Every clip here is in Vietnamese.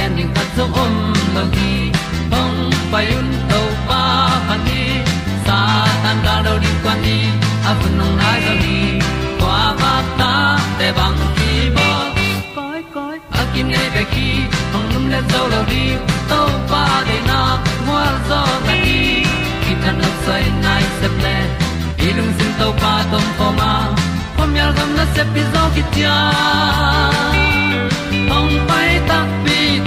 pi zo gen zo om lo gi hong pai un to pa pa ni sa tan da do di kwan ni a bu nong nai zo ni kwa ba ta te bang ki bo koi koi a kim nei be ki hong lum le zo lo di to pa de na mo zo ta ni ki tan no sai nai se ple ilung sin to pa tom pa ma. Pom yal gam na se pi zo ki tia hong pai ta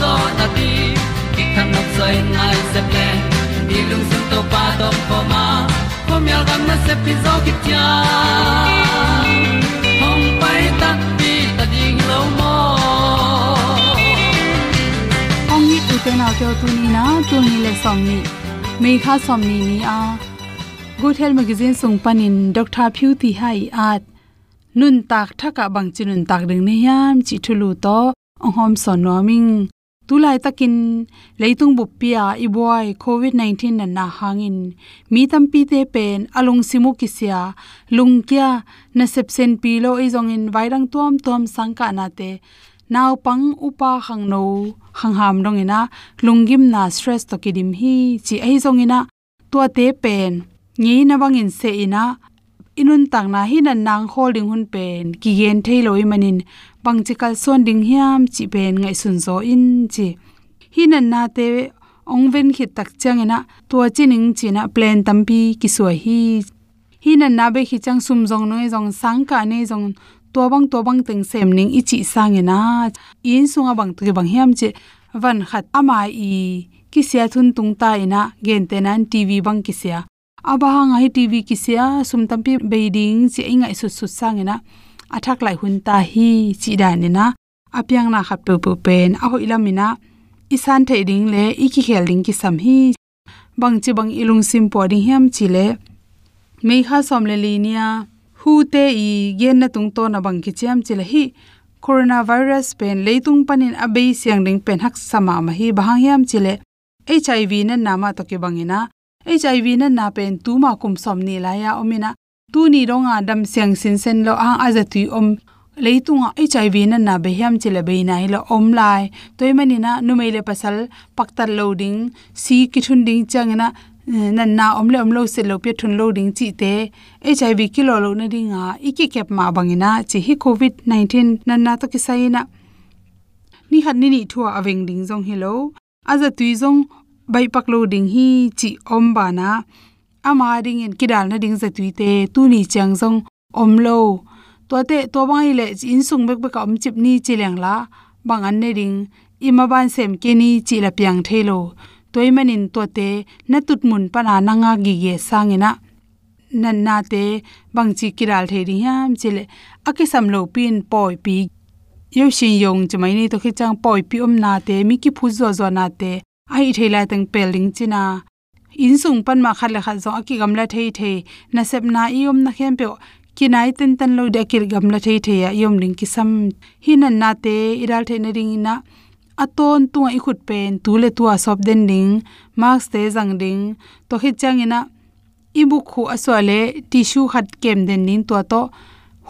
zo na ti ki kan nok sai nai se ple ni lung sun to pa to pa ma. Ko myal gam na se pi zo ki tia hom pai ta ti ta ding lo mo ong ni tu te na kyo tu ni na tu ni le som ni me kha som ni ni a good health magazine sung panin dr phu ti hai at nun tak thaka bang chinun tak ding ne yam chi thulu to. Ong hom son noming tulai takin leitung bupia i boy covid 19 na na hangin mi tampi te pen alung simu kisia. Lungkya na sepsen pi lo i zong in wairang tuam tuam sangka na te. Naw pang upa hang no, hang ham dong ina lungim na stress to kidim hi, chi ai zong ina tua te pen ngi na bangin se ina. Inun tang na hi na nang holding hun pen. Ki gen thailoi manin pangchikal son ding hiam, chi ben ngai sun zo in, chi hinan na te ong ven khit tak chang ina tua chining china plan tampi ki hi. Hinan na be khi chang sum jong noi jong sang ka ne jong to bang to bang teng sem ning i chi sang ina in sunga bang tu bang hiam che van khat ama i kisya thun tung ta ina gen tenan tv bang kisya aba nga hi tv kisya sum tampi beiding chi ingai su su sang ina athak lai hun ta hi chi da ni na. Apyang na khat pe pe pen. A hoi lamina isan thei ding le iki khel ding ki sam hi. Bang chi bang ilung sim po ding hiam chi le. Mei kha som le li nia hu te i gen na tung to na bang ki chiam chi le hi. Coronavirus pen leitung panin abei siang ding pen hak sama ma hi bahang hiam chi le. Hiv na nama to ke bangina hiv na. Na pen tu ma kum som ni la ya omina tu ni ronga dam siang sin sen lo ang azati om. Leitunga hiv na na be hiam chile be na hi lo om lai. Toy mani na nu mele pasal paktar loading. Si ki thun ding changena eh, nan na om le om lo se lo pe thun loading chi te. Hiv kilo lo na dinga iki kep ma bangina chi hi covid 19 nan na to ki sai na. Ni han ni ni thua aweng ding jong a aza tui jong bai pak loading hi chi om ba na ama ding in kidal na ding zatui te, tu ni chang jong om lo. To te to bangai le, in sung bek bek om chip ni chileng la. Bang an ne ding ima ban sem ke ni chi la piang thelo toy manin to te, na tut mun pa na nga gi ge sangena nan na te, bang chi kiral the ri ham chile ake sam lo pin poi pi. Yo shin yong chmai ni to khi chang poi pi om na te, mi ki phu zo zo na te ai thela tang peling china in sung pan ma khat la khat zo aki gamla thei thei. Na sep na iom na khem pe kinai ten tan lo de kir gam la thei thei ya yom ling ki sam. Hinan na te iral the na ring na aton tu i khut pen, tu le tu a sop den ding max te jang ding. To hi chang ina. Ibu khu aswale tissue khat kem den ning to to.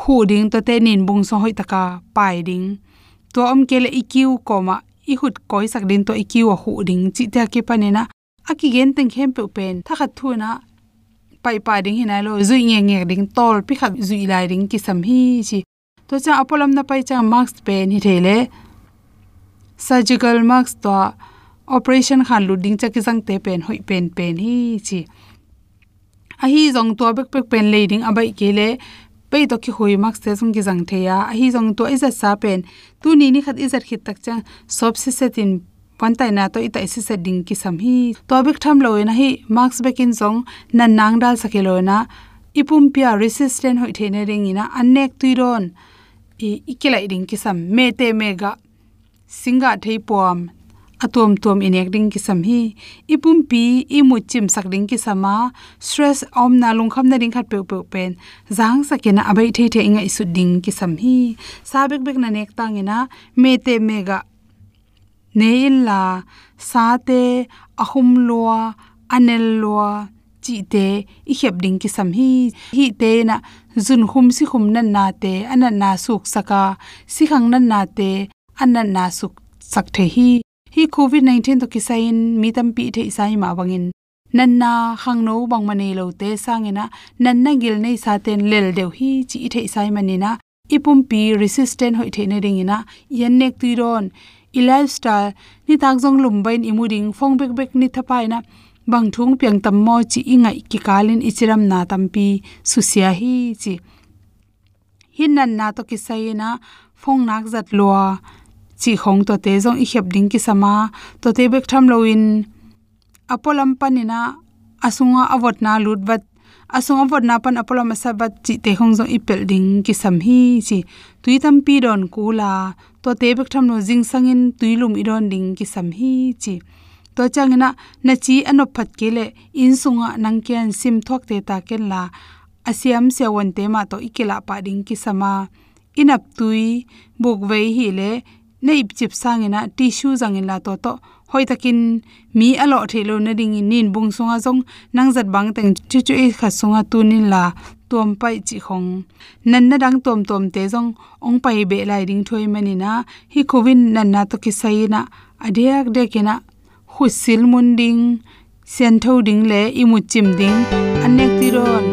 Hu ding to te nin bung so hoi taka pai ding. To om kele ikiu koma i hut koi sak din to ikiu hu ding. Chi ta ke panena aki gen teng khem pe pen tha khat thu na pai pa ding hinai lo, zui nge nge ding, tol pi khat zui lai ding ki sam hi chi. To cha apolam na pai cha max pen hi thele. Surgical max to operation khan lu ding cha ki jang te pen, hoi pen pen hi chi. A hi zong to bek bek pen le ding abai ke le pe to ki hoi max te sung ki jang the ya a hi zong to iza sa pen. Tu ni ni khat izat khit tak cha sob se setin pantai na to itai si setting ki sam hi. To bik tham lo na hi marks bekin zong nan nang dal sakelo na, ipum pia resistant hoi thene ring ina anek tuiron i, ikilai ring ki sam, me te mega singa thei pom atom tom inek ding ki sam hi. Ipum pi i mu chim sak ding ki sama, stress om na lung kham na ding khat pe pe pen jang sakena abai the the inga isu ding ki sam hi. Sabek bek na nek tangena me te mega nein la sa te ahum lua anel lua chi te i khep ding ki sam hi hi te na zun khum si khum nan na te anan na suk saka si khang nan na te anan na suk sak the hi. Hi covid 19 to kisain mi tam pi the isai ma bangin nan na khang no bang mani lo te sangena nan na gil nei sa ten lel deu hi, chi the isai manina ipum pi resistant hoi the ne ring ina yan nek tuiron i lifestyle ni tak jong lum bain imuding phong bek bek ni thapai na bang thung piang tam mo chi ingai ki kalin ichiram na tampi susia hi chi. Hin nan na to ki sai na phong nak zat loa, chi khong to te jong i khep ding ki sama to te bek tham loin apolam panina asunga avot na lut bat asong avot na pan apolo masabat chi te khong zo ipel ding ki sam hi chi. Tui tam pi don kula to te bek tham no jing sangin i iron ding ki sam hi chi. To changina na chi anop phat kele in sunga nangkian sim thok te ta ken la. Asiam se won te ma to ikela pa ding ki sama inap tui, buk vei hi le nei chip sangina tissue zangin la to to hoi takin mi alo thelo na ding nin bung sunga jong nang zat bang teng chu chu e kha sunga tunin la tom pai chi khong. Nan na dang tom tom te jong ong pai be lai ding thoi mani na, hi covid nan na to ki sai na adek de kina husil mun ding sen tho ding le imu chim ding anek ti ron,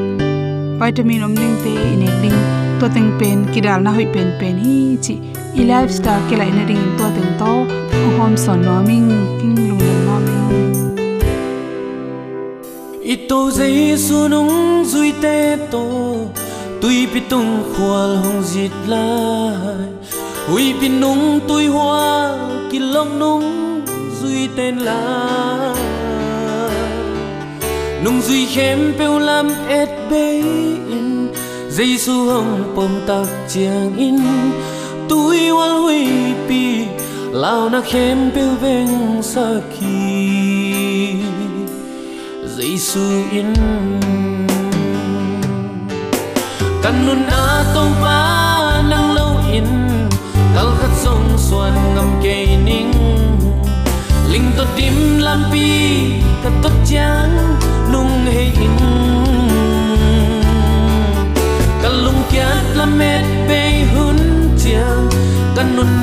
vitamin om ding te inek tua teng pen kidal na hoi pen pen hi chi. I lifestyle ke lai na ring tua teng to. Hom son no ming, king lu na ming. I to su nung zui te to. Tui pi tung khwal hong zit lai. Hui pi nung tui hoa ki long nung zui tên la nung zui khem peu lam et bay in giêsu hồng pom tak chiang in tui wal hui pi, lao na khem pe veng sa khi giêsu in. Kanun a tong pa nang lâu in, kal khat song suan ngam ke ning. Ling to tim lam pi, ka tot chiang nung he in. La met pe hun chiang kanun na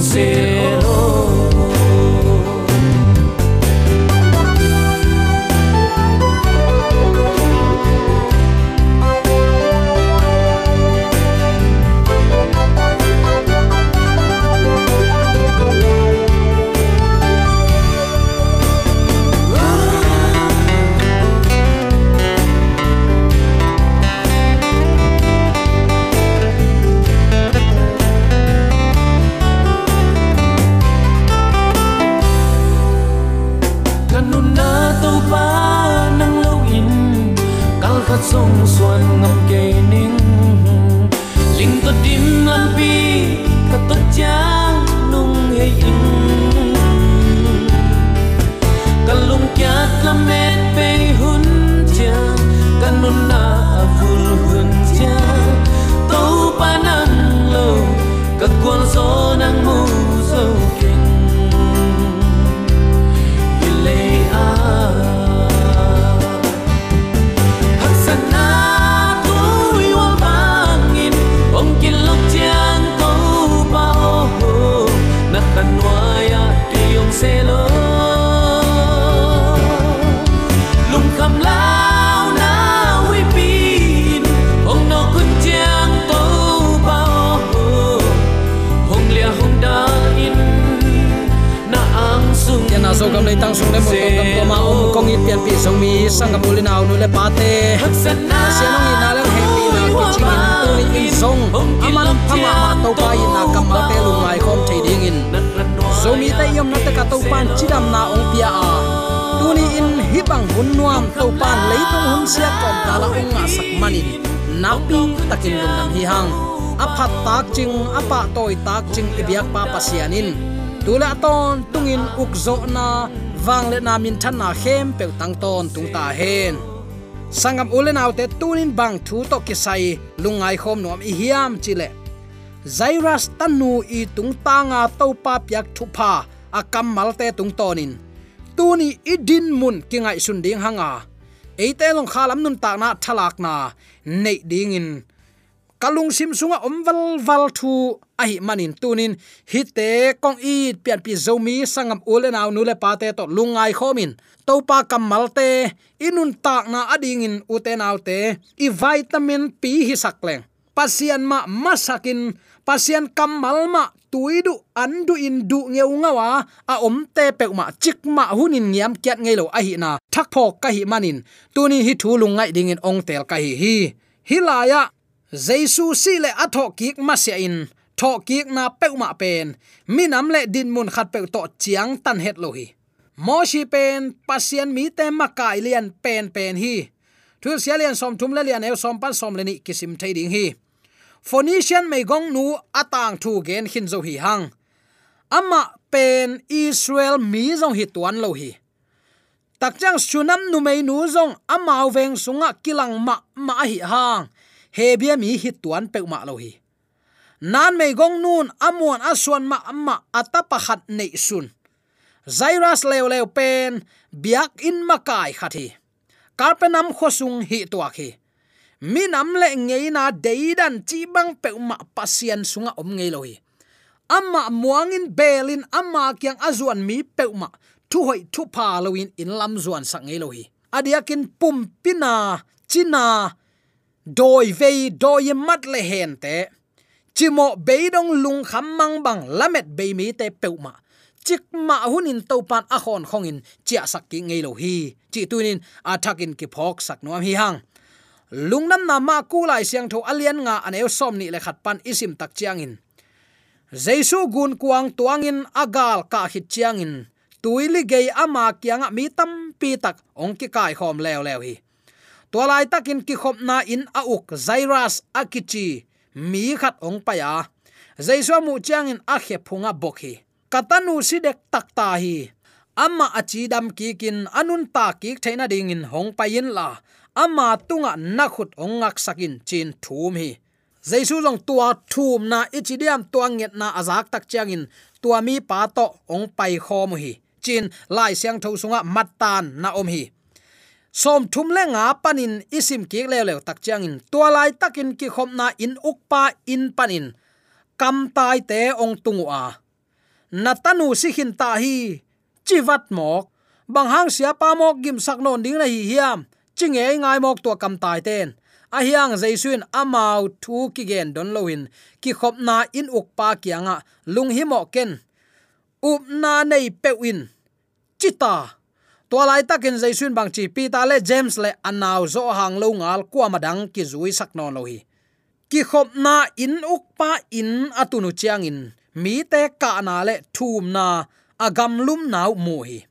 See. Zo kam mai tang sung le mo tong kam to ma om kong i pian pi song mi sang ka uli naw nu le pa te se nong i na le happy na ki ching in tu ni in song aman phama ma to pa in na kam ma te lu ngai khom thei ding in so mi te yom na ta ka to pan chidam na ong pia a tu ni in hi bang hun nuam to pan leitung hun sia kom ta la ong a sak manin na pi takin lum nam hi hang. Aphat tak ching apa toy tak ching ibiak pa pasianin tula ton, tungin ukzo na wang le na min than na khem pe tang ton tung ta hen. Sangam ulen autte tunin bang thu to kisai, lungai khom nom i hiam chile zairus tanu i tung tanga to pa pyak thu pha akam malte tung tonin. Tuni idin mun kingai sunding hanga. Eite long khalam nun ta na thalak na, nei dingin in kalung sim sunga omwal wal thu a manin tunin hite kong i pian pi zomi sangam ule naw nu le to lungai khomin. Topa pa inun tak na ading in ute te, i vitamin pi hi sakleng pasian ma masakin, pasian kamal ma tuidu andu in du ngeungawa a om te pe ma chik ma hunin ngiam kyat ngelo a hi na thak phok ka hi manin. Tuni hi thu lungai dingin ong tel ka hi hi. Hilaya jesu si le atho kik ma sia in tho kik na peuma pen minam le din mun khat pe to chiang tan het lo hi. Mo shi pen pasien mi te ma kai lian pen pen hi. Thu sia lian som thum le lian e som pan som le ni kisim thai ding hi. Phoenician mai gong nu atang thu gen hin zo hi hang. Ama pen israel mi zong hi tuan lo hi. Takchang sunam nu mei nu zong amau veng sunga kilang ma ma hi hang hebia mi hi tuan pe ma lo hi. Nan mei gong nun amon aswan ma amma atapa khat nei sun. Zairus leo leo pen, biak in makai khathi karpenam khosung hi tua khi. Mi nam le ngei na deidan chi bang pe ma pasian sunga om ngei lo hi. Amma muangin belin amma kyang azuan mi peuma thu hoi thu pa loin in lam zuan sang ngei lo hi. Adiakin pum pina, china doi vei doi mat le hen te chimo beidong lung kham mang bang lamet be mi te peuma chik ma hunin to pan a khon khongin chia sak ki ngei lo hi chi tunin athakin ki phok sak nuam hi hang lungnam na ma ku lai siang tho alian nga aneu som ni le khat pan isim tak chiang in jaisu gun kuang tuangin agal ka hit chiang in tuili gei ama kyanga mi tam pi tak ong ki kai khom lew lew hi tolai takin ki khop na in a uk zairas akichi mi khat ong pa ya. Jaisu mu chiang in a khe phunga bok hi. Katanu sidek takta hi. Amma achi dam ki kin anun ta ki thaina ding in hong payin la. Amma tunga na khut ong ngak sakin chin thum hi. Jaisu long tua thum na ichidiam tua nget na azak tak chiang in tua mi pa to ong pai khom hi. Chin lai siang tho sunga matan na om hi som thum le nga panin isim ki le le tak changin tua lai takin ki khom na in ukpa in panin kam tai te ong tungu a natanu si hin ta hi chivat mok. Bang hang sia pa mok gim sak non ding na hi hiam. Chinge ngai mok to kam tai ten. A hiang jaisuin amau thu ki gen don loin ki khop na in uk pa kianga. Lung hi mo ken. Up na nei pewin chita to lai takin jaisun bang chi pi ta le james le anaw zo hang lo ngal kwa madang ki zui sak non lo hi. Ki khop na in uk pa in atunu chiang in. Mi te ka na le thum na agam lum nau mu hi.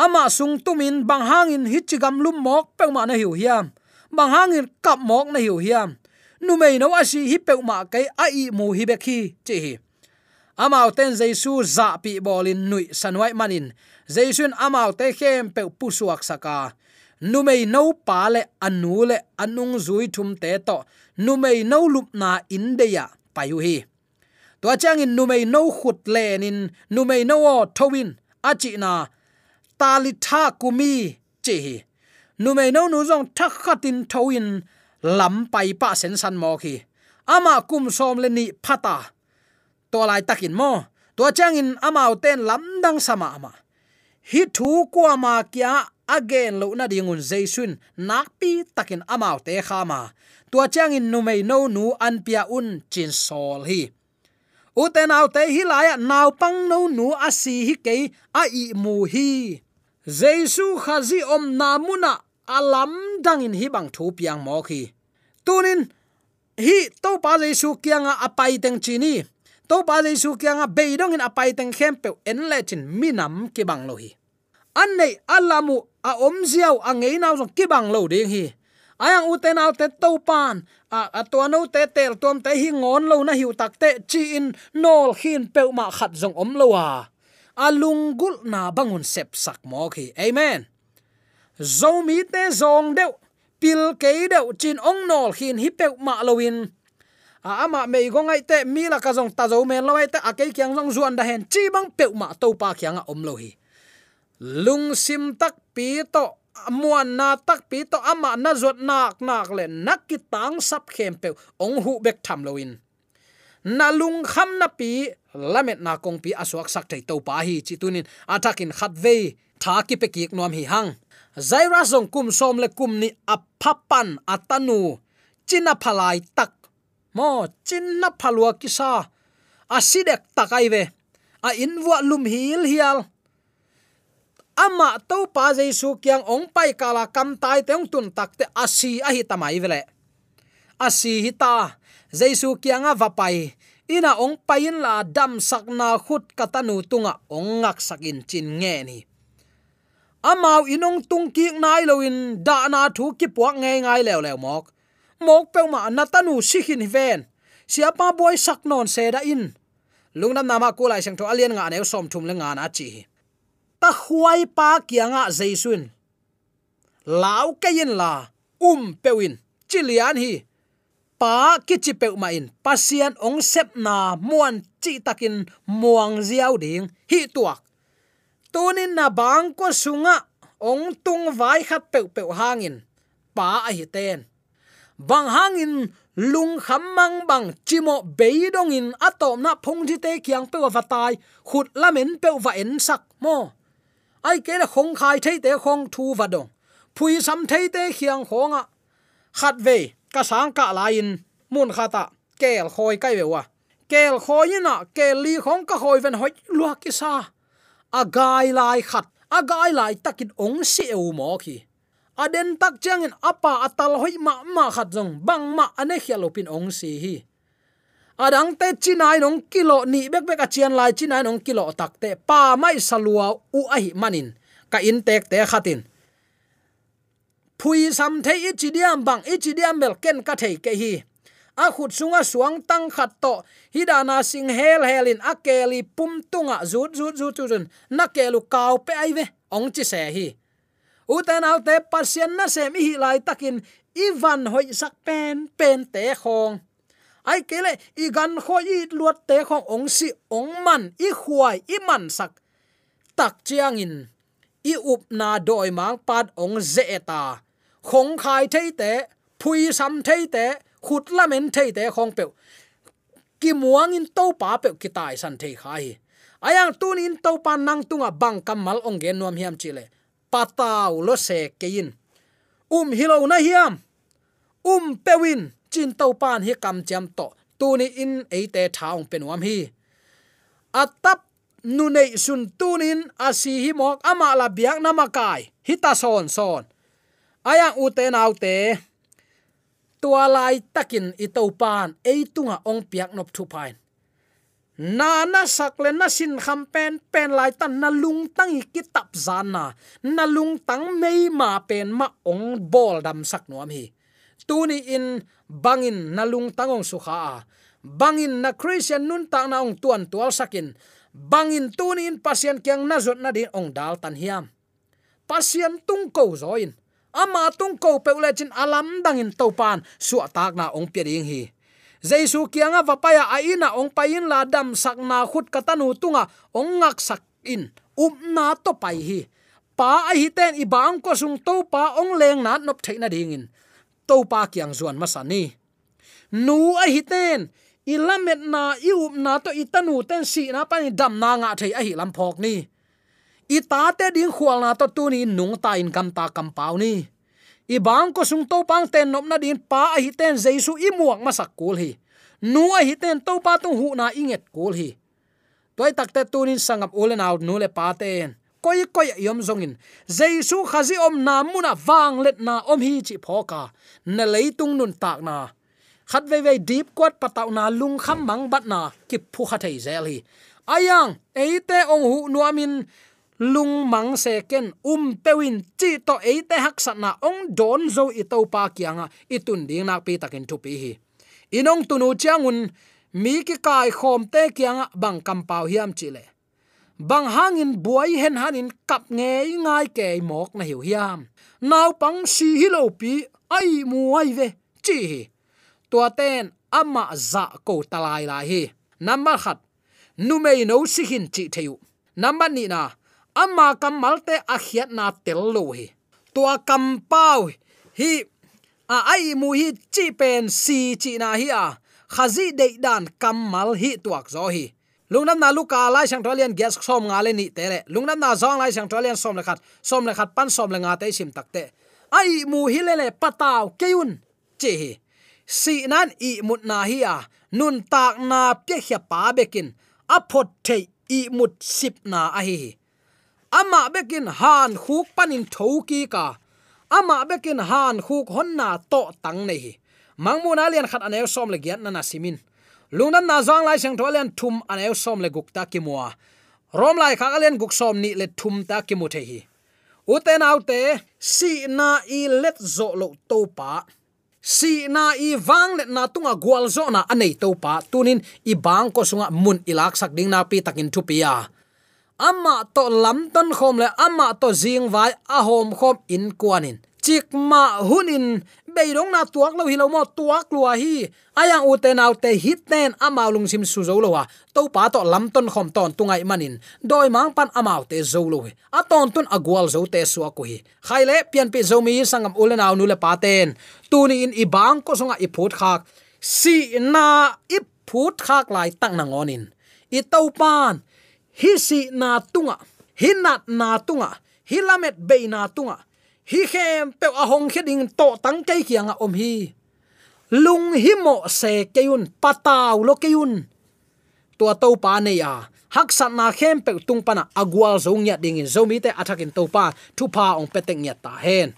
Ama sung tumin bang hangin hichigam lum mok pe ma na hiu hiam. Bang hangin kap mok na hiu hiam. Nu mei no asi hi pe ma kai a i mu hi be khi chi hi. Amao ten jaisu za pi bolin nui sanwai manin jaisun amao te khem pe pusuak saka. Numei no pa le anu le anung zui thum te to. Numei no lup na indeya payu hi. To chang in numei no khut len in numei no thowin achi na talitha kumi che hi. Numei no nu jong thak khatin thowin, lam pai pa sen san mo khi. Ama kum som le ni phata. To lai takin mo. To chang in amao ten lam dang sama ama hi thu kwa ma kya again lo na dingun jaisun nakpi takin amau te khama tua chang in numei no nu an pia un chin sol hi. Uten au te hi laya naw pang no nu asi hi ke a i mu hi. Jaisu khazi om namuna alam dangin hi bang thu piang mo khi tunin, hi to pa jesu kianga apai teng chini to pa jesu kianga beidong in apai teng khem pe en le chin minam ki bang lo hi. An nei alamu a om ziaw a ngei naw jong ki bang lo ding hi. Ayang uten al te to pan, a atwa no te tel tom te hi ngon lo na hiu tak te chi in nol khin pe ma khat jong om lo wa alung gul na bangun sep sak mo khi amen. Zo mi te zong deu, pil ke deu chin ong nol khin hi pe ma loin a ama mei go ngai te, mi la ka jong ta zo men loi te, a ke kyang jong zuan da hen, chi bang pe ma to pa kyang om lo hi. Lung sim tak pi to muan na tak pi to ama na zot nak nak le, nak ki tang sap khem pe ong hu bek tham loin na lung kham na pi, lamet na kong pi aswak sak thei to pa hi chi tunin. Atakin khat ve tha ki pe ki nom hi hang. Zaira zong kum som le kum ni aphapan atanu china phalai tak mo chinna phalua kisa. Asidek takai ve. A inwa lum hil hial. Ama to pa jaisu kyang ong pai kala kam tai teong tun takte asi a hi tamai vele. Asi hita jaisu kyang a vapai. Ina ong pain la dam sakna khut katanu tunga ong ngak sakin chin nge ni. Amau inong tung ki nai loin da na thu ki puak nge ngai lew lew mok mok pe ma natanu sikhin ven siapa boy sak non se da in. Lungnam nama ko lai sang tho, alien nga ne som thum le nga na chi. Ta huai pa kianga jaisun. Lao ke in la um pewin chilian hi. Pa ki chi pe ma in. Pasian ong sep na muan chi takin muang ziaw ding hi tuak. Tunin na bang ko sunga, ong tung vai khat pe pe hangin. Pa a hi ten. Vâng, bang hangin lung kham mang bang chimo beidong in atom na phong ji te kyang pe wa tai khut lamen pe wa en sak mo ai ke la khong khai thei te khong thu wa dong phui sam thei te khiang khonga khat ve ka sang ka lain mun khata kel khoi kai ve wa à. kel khoi na kel li khong ka khoi ven hoi lua ki sa. A gai lai khat a gai lai takin ong si eu mo ki aden tak changin apa atal hoi ma ma khat jong bang ma ane hialopin ong si hi. Adang te chinai nong kilo ni bek bek a chian lai chinai nong kilo tak te pa mai salua u ahi manin. Ka in tek te khatin. Phui sam thei ichidiam bang ichidiam mel ken ka thei ke hi. A khut sunga suang tang khat to. Hidana sing hel helin akeli pum tunga zut zut zut zut na kelu kau pe ai ve. Ong chi se hi uten au te pasien na se mi hi lai takin ivan hoi sak pen pen te khong. Ai kele i gan kho i luat te khong ong si ong man, i khuai, i man sak. Tak chiang in, i up na doi mang pat ong ze ta. Khong khai thei te, phui sam thei te, khut la men thei te khong pe ki muang in to pa pe ki tai san thei khai. Ayang tun in to pa nang tunga bang kamal ong gen nuam hiam chile patau lo se kein um hilo na hiam. Um pewin chin to pan hi kam cham to. Tu ni in eite thaung penwam hi. Atap nu nei sun tunin asi hi mok ama la biak namakai hita son son. Aya u te nau te. Tua lai takin i to pan e tunga ong piak nop thu pain na na sakle na sin kham pen pen lai tan na lung tang ki tap zana na. Lung tang mei ma pen ma ong bol dam sak nuam hi. Tu ni in bangin na lung tangong su kha bangin na christian nun ta na ong tuan tual sakin bangin tu ni in pasien kyang na zot na din ong dal tan hiam. Pasien tung ko zoin ama tung ko pe ule chin alam dangin topan su atak na ong pe hi jaisu kianga vapaya aina ong pain la dam sakna khut katanu tunga ong ngak sak in. Um na to pai hi. Pa a hi ten ibang ko sung to pa ong leng na nop theina dingin to pa kyang zuan masani nu a hi ten. Ilamet na i up na to itanu ten si na pani dam na nga thei a hi lam phok ni. Ita te ding khwal na to tu ni nung ta in kam ta kam pau ni i bang ko sung to pang ten nop na din pa a hi ten jesu i muak masak kul hi. Nu a hi ten to pa tung hu na inget kul hi. Toy takte tunin sangap ulen out nu le pa ten. Koi koi yom zongin. Jesu khazi om na muna wang let na om hi chi phoka. Na leitung nun tak na. Khat ve ve deep kwat pataw na lung kham mang bat na ki phu kha thei zel hi. Ayang eite ong hu nuamin lung mang se ken um pewin chi to e te hak sat na ong don zo i to pa kianga i tun ding nak pi takin thu pi hi. Inong tunu changun mi ki kai khom te kianga bang kam pau hiam chile bang hangin buai hen hanin kap nge ngai ke mok na hiu hiam. Naw pang si hi lo pi, ai muai ve, chi hi. Tua ten, ama za ko talai la hi. Number khat, nu mei no si hin chi theu. Number ni na ama kamalte a khiat na tel lo hi. Tua kam pau hi. A ai mu hi chi pen si chi na hi a. Khazi de dan kamal hi tuak zo hi. Lungnam na luka, lai sang tolian gas som nga le ni te le lungnam na zong lai sang tolian som le khat som le khat pan, som le nga te sim tak te ai mu hi le le pataw keun che hi. Si nan i mut na hi a. Nun tak na pe khya pa bekin a phot thei i mut sip na a hi ama bekin han khuk panin thoki ka. Ama bekin han khuk honna to tang nei hi. Mangmun alian khat anew som le giat nana simin. Lungnam na zang lai sang tholen thum anew som le gukta ki muwa rom lai kha alian guk som ni le thum ta ki mu the hi. Uten autte, si na i let zo lo to pa. Si na i wang let na tunga gwal zo na anei to pa. Tunin i bang ko sunga mun ilak sak ding na pi takin thu pi ama to lam ton khom le ama to jing vai, a hom khom in kwanin chik ma hunin beirong na tuak lo hilo mo, tuak lua hi. Ayang uten autte hit ten amaulung sim su zo lowa to pa to lam ton khom ton tungai manin. Doi mang pan amau te zo lo a ton tun agwal zo te su ko hi. Khaile pian pi zo mi sangam ulen aw nu le pa ten. Tu ni in ibang ko songa i phut khak. Si na ip phut khak lai tang na ngonin. I to pan hi si na tunga, hi nat na tunga, hi lamet be na tunga, hi khem pe a hong kheding to tang kai kianga om hi. Lung hi mo se keun pataw lo keun tua to pa ne ya hak san na khem pe tung pana agwal zong ya ding in zo te athakin to pa thu pa ong peteng nya ta hen.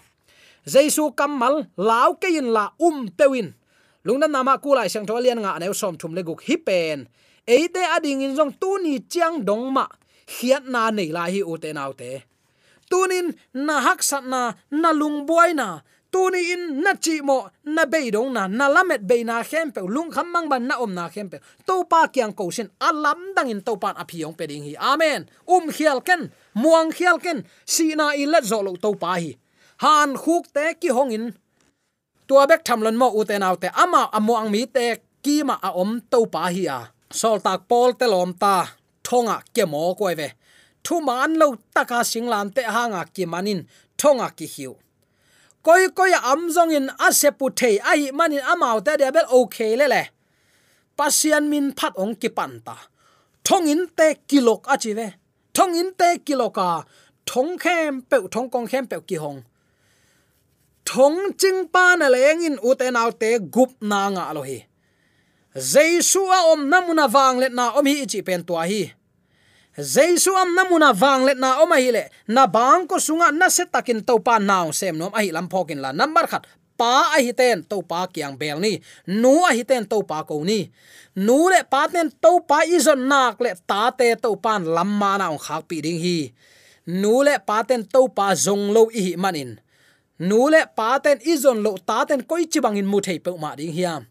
Jaisu kamal law kein la um pewin lungna nama kulai sang tholian nga neu som thum le guk hi pen eite ading in jong tu ni chiang dong ma khiat na nei la hi ute nau te tunin na hak sat na na lung buai na. Tuni in na chi mo na be dong na na lamet be na khem pe lung kham mang ban na om na khem pe to pa kyang ko sin alam dang in to pan aphiong pe ding hi. Amen. Um khial ken, muang khial ken, si na i let zo lo to pa hi. Han khuk te ki hong in. Tua bek tham lon mo u te nau te ama amuang mi te ki ma a om to pa hi a sol tak pol te lom ta, thonga ke mo koi ve. Thu man lo taka singlam te hanga ki manin, thonga ki hiu. Koi koi amzong in ase se pu thei, a manin amau te de bel okay le le. Pasian min phat ong ki pan ta. Thong in te kilok a ve. Thong in te kiloka thong khem pe thong kong khem pe ki hong. Thong ching pa na leng in u te nau te gup na nga lo hi jesu a om namuna wang let na om hi chi pen tua hi. Jesu am namuna wang let na om hi le, na bang ko sunga na se takin to pa naw sem nom a hi lam phokin la number khat. Pa a hi ten to pa kyang bel ni, nu a hi ten to pa ko ni. Nu le pa ten to pa i zon nak le ta te to pan lam ma na ong khak pi ding hi. Nu le pa ten to pa zong lo i manin. Nu le pa ten i zon lo ta ten koi chi bangin mu thei pe ma ding hiam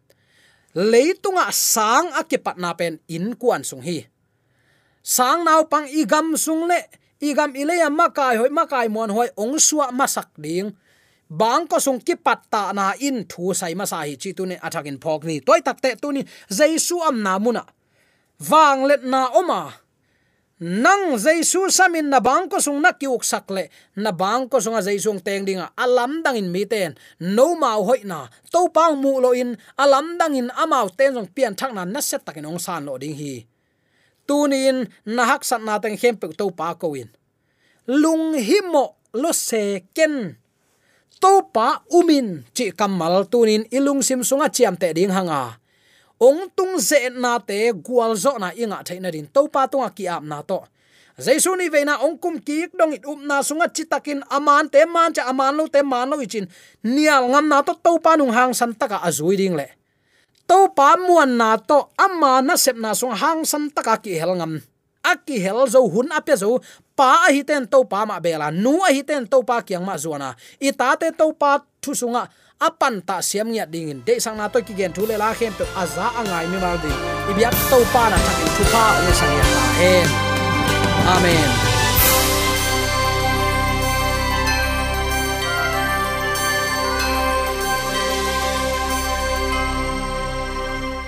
leitunga sang akipat na pen in kuan sung hi. Sang nau pang igam sung le igam ileya makai hoi, makai mon hoi, ong suwa masak ding. Bang ko sung ki patta na in thu sai ma sa hi chi tu ne athakin phok ni. Toy tak te tu ni, jaisu am na muna. Wang let na oma nang jaisu samin na bangko sung na kiuk sakle. Na bangko sunga jaisung teng dinga, alam dangin miten no mau hoi na. To pang mu lo in. Alam dangin amau ten jong pian thak na na set takin ong san lo ding hi. Tunin na hak sat na teng hem pe to pa ko in. Lung himo lo se ken. To pa umin chi kamal tunin ilung sim sunga chiam te ding hanga ong tung ze na te gwal zo na inga thaina rin to pa tonga ki ap na to. Jaisu ni veina ong kum ki dong it up na sunga chitakin aman te man cha aman lo te man lo ichin. Nial ngam na to to pa nung hang san taka azui ding le. To pa muan na to ama na sep na sung hang san taka ki hel ngam. Aki hel zo hun apya zo, pa a hi ten to pa ma bela nu a hi ten to pa kyang ma zuana i ta te to pa thu sunga apan ta siam nya ding in de sang na to ki gen thule la khem pe aza angai mi mal di ibiak to pa na thakin thu pa ong sang ya hen amen.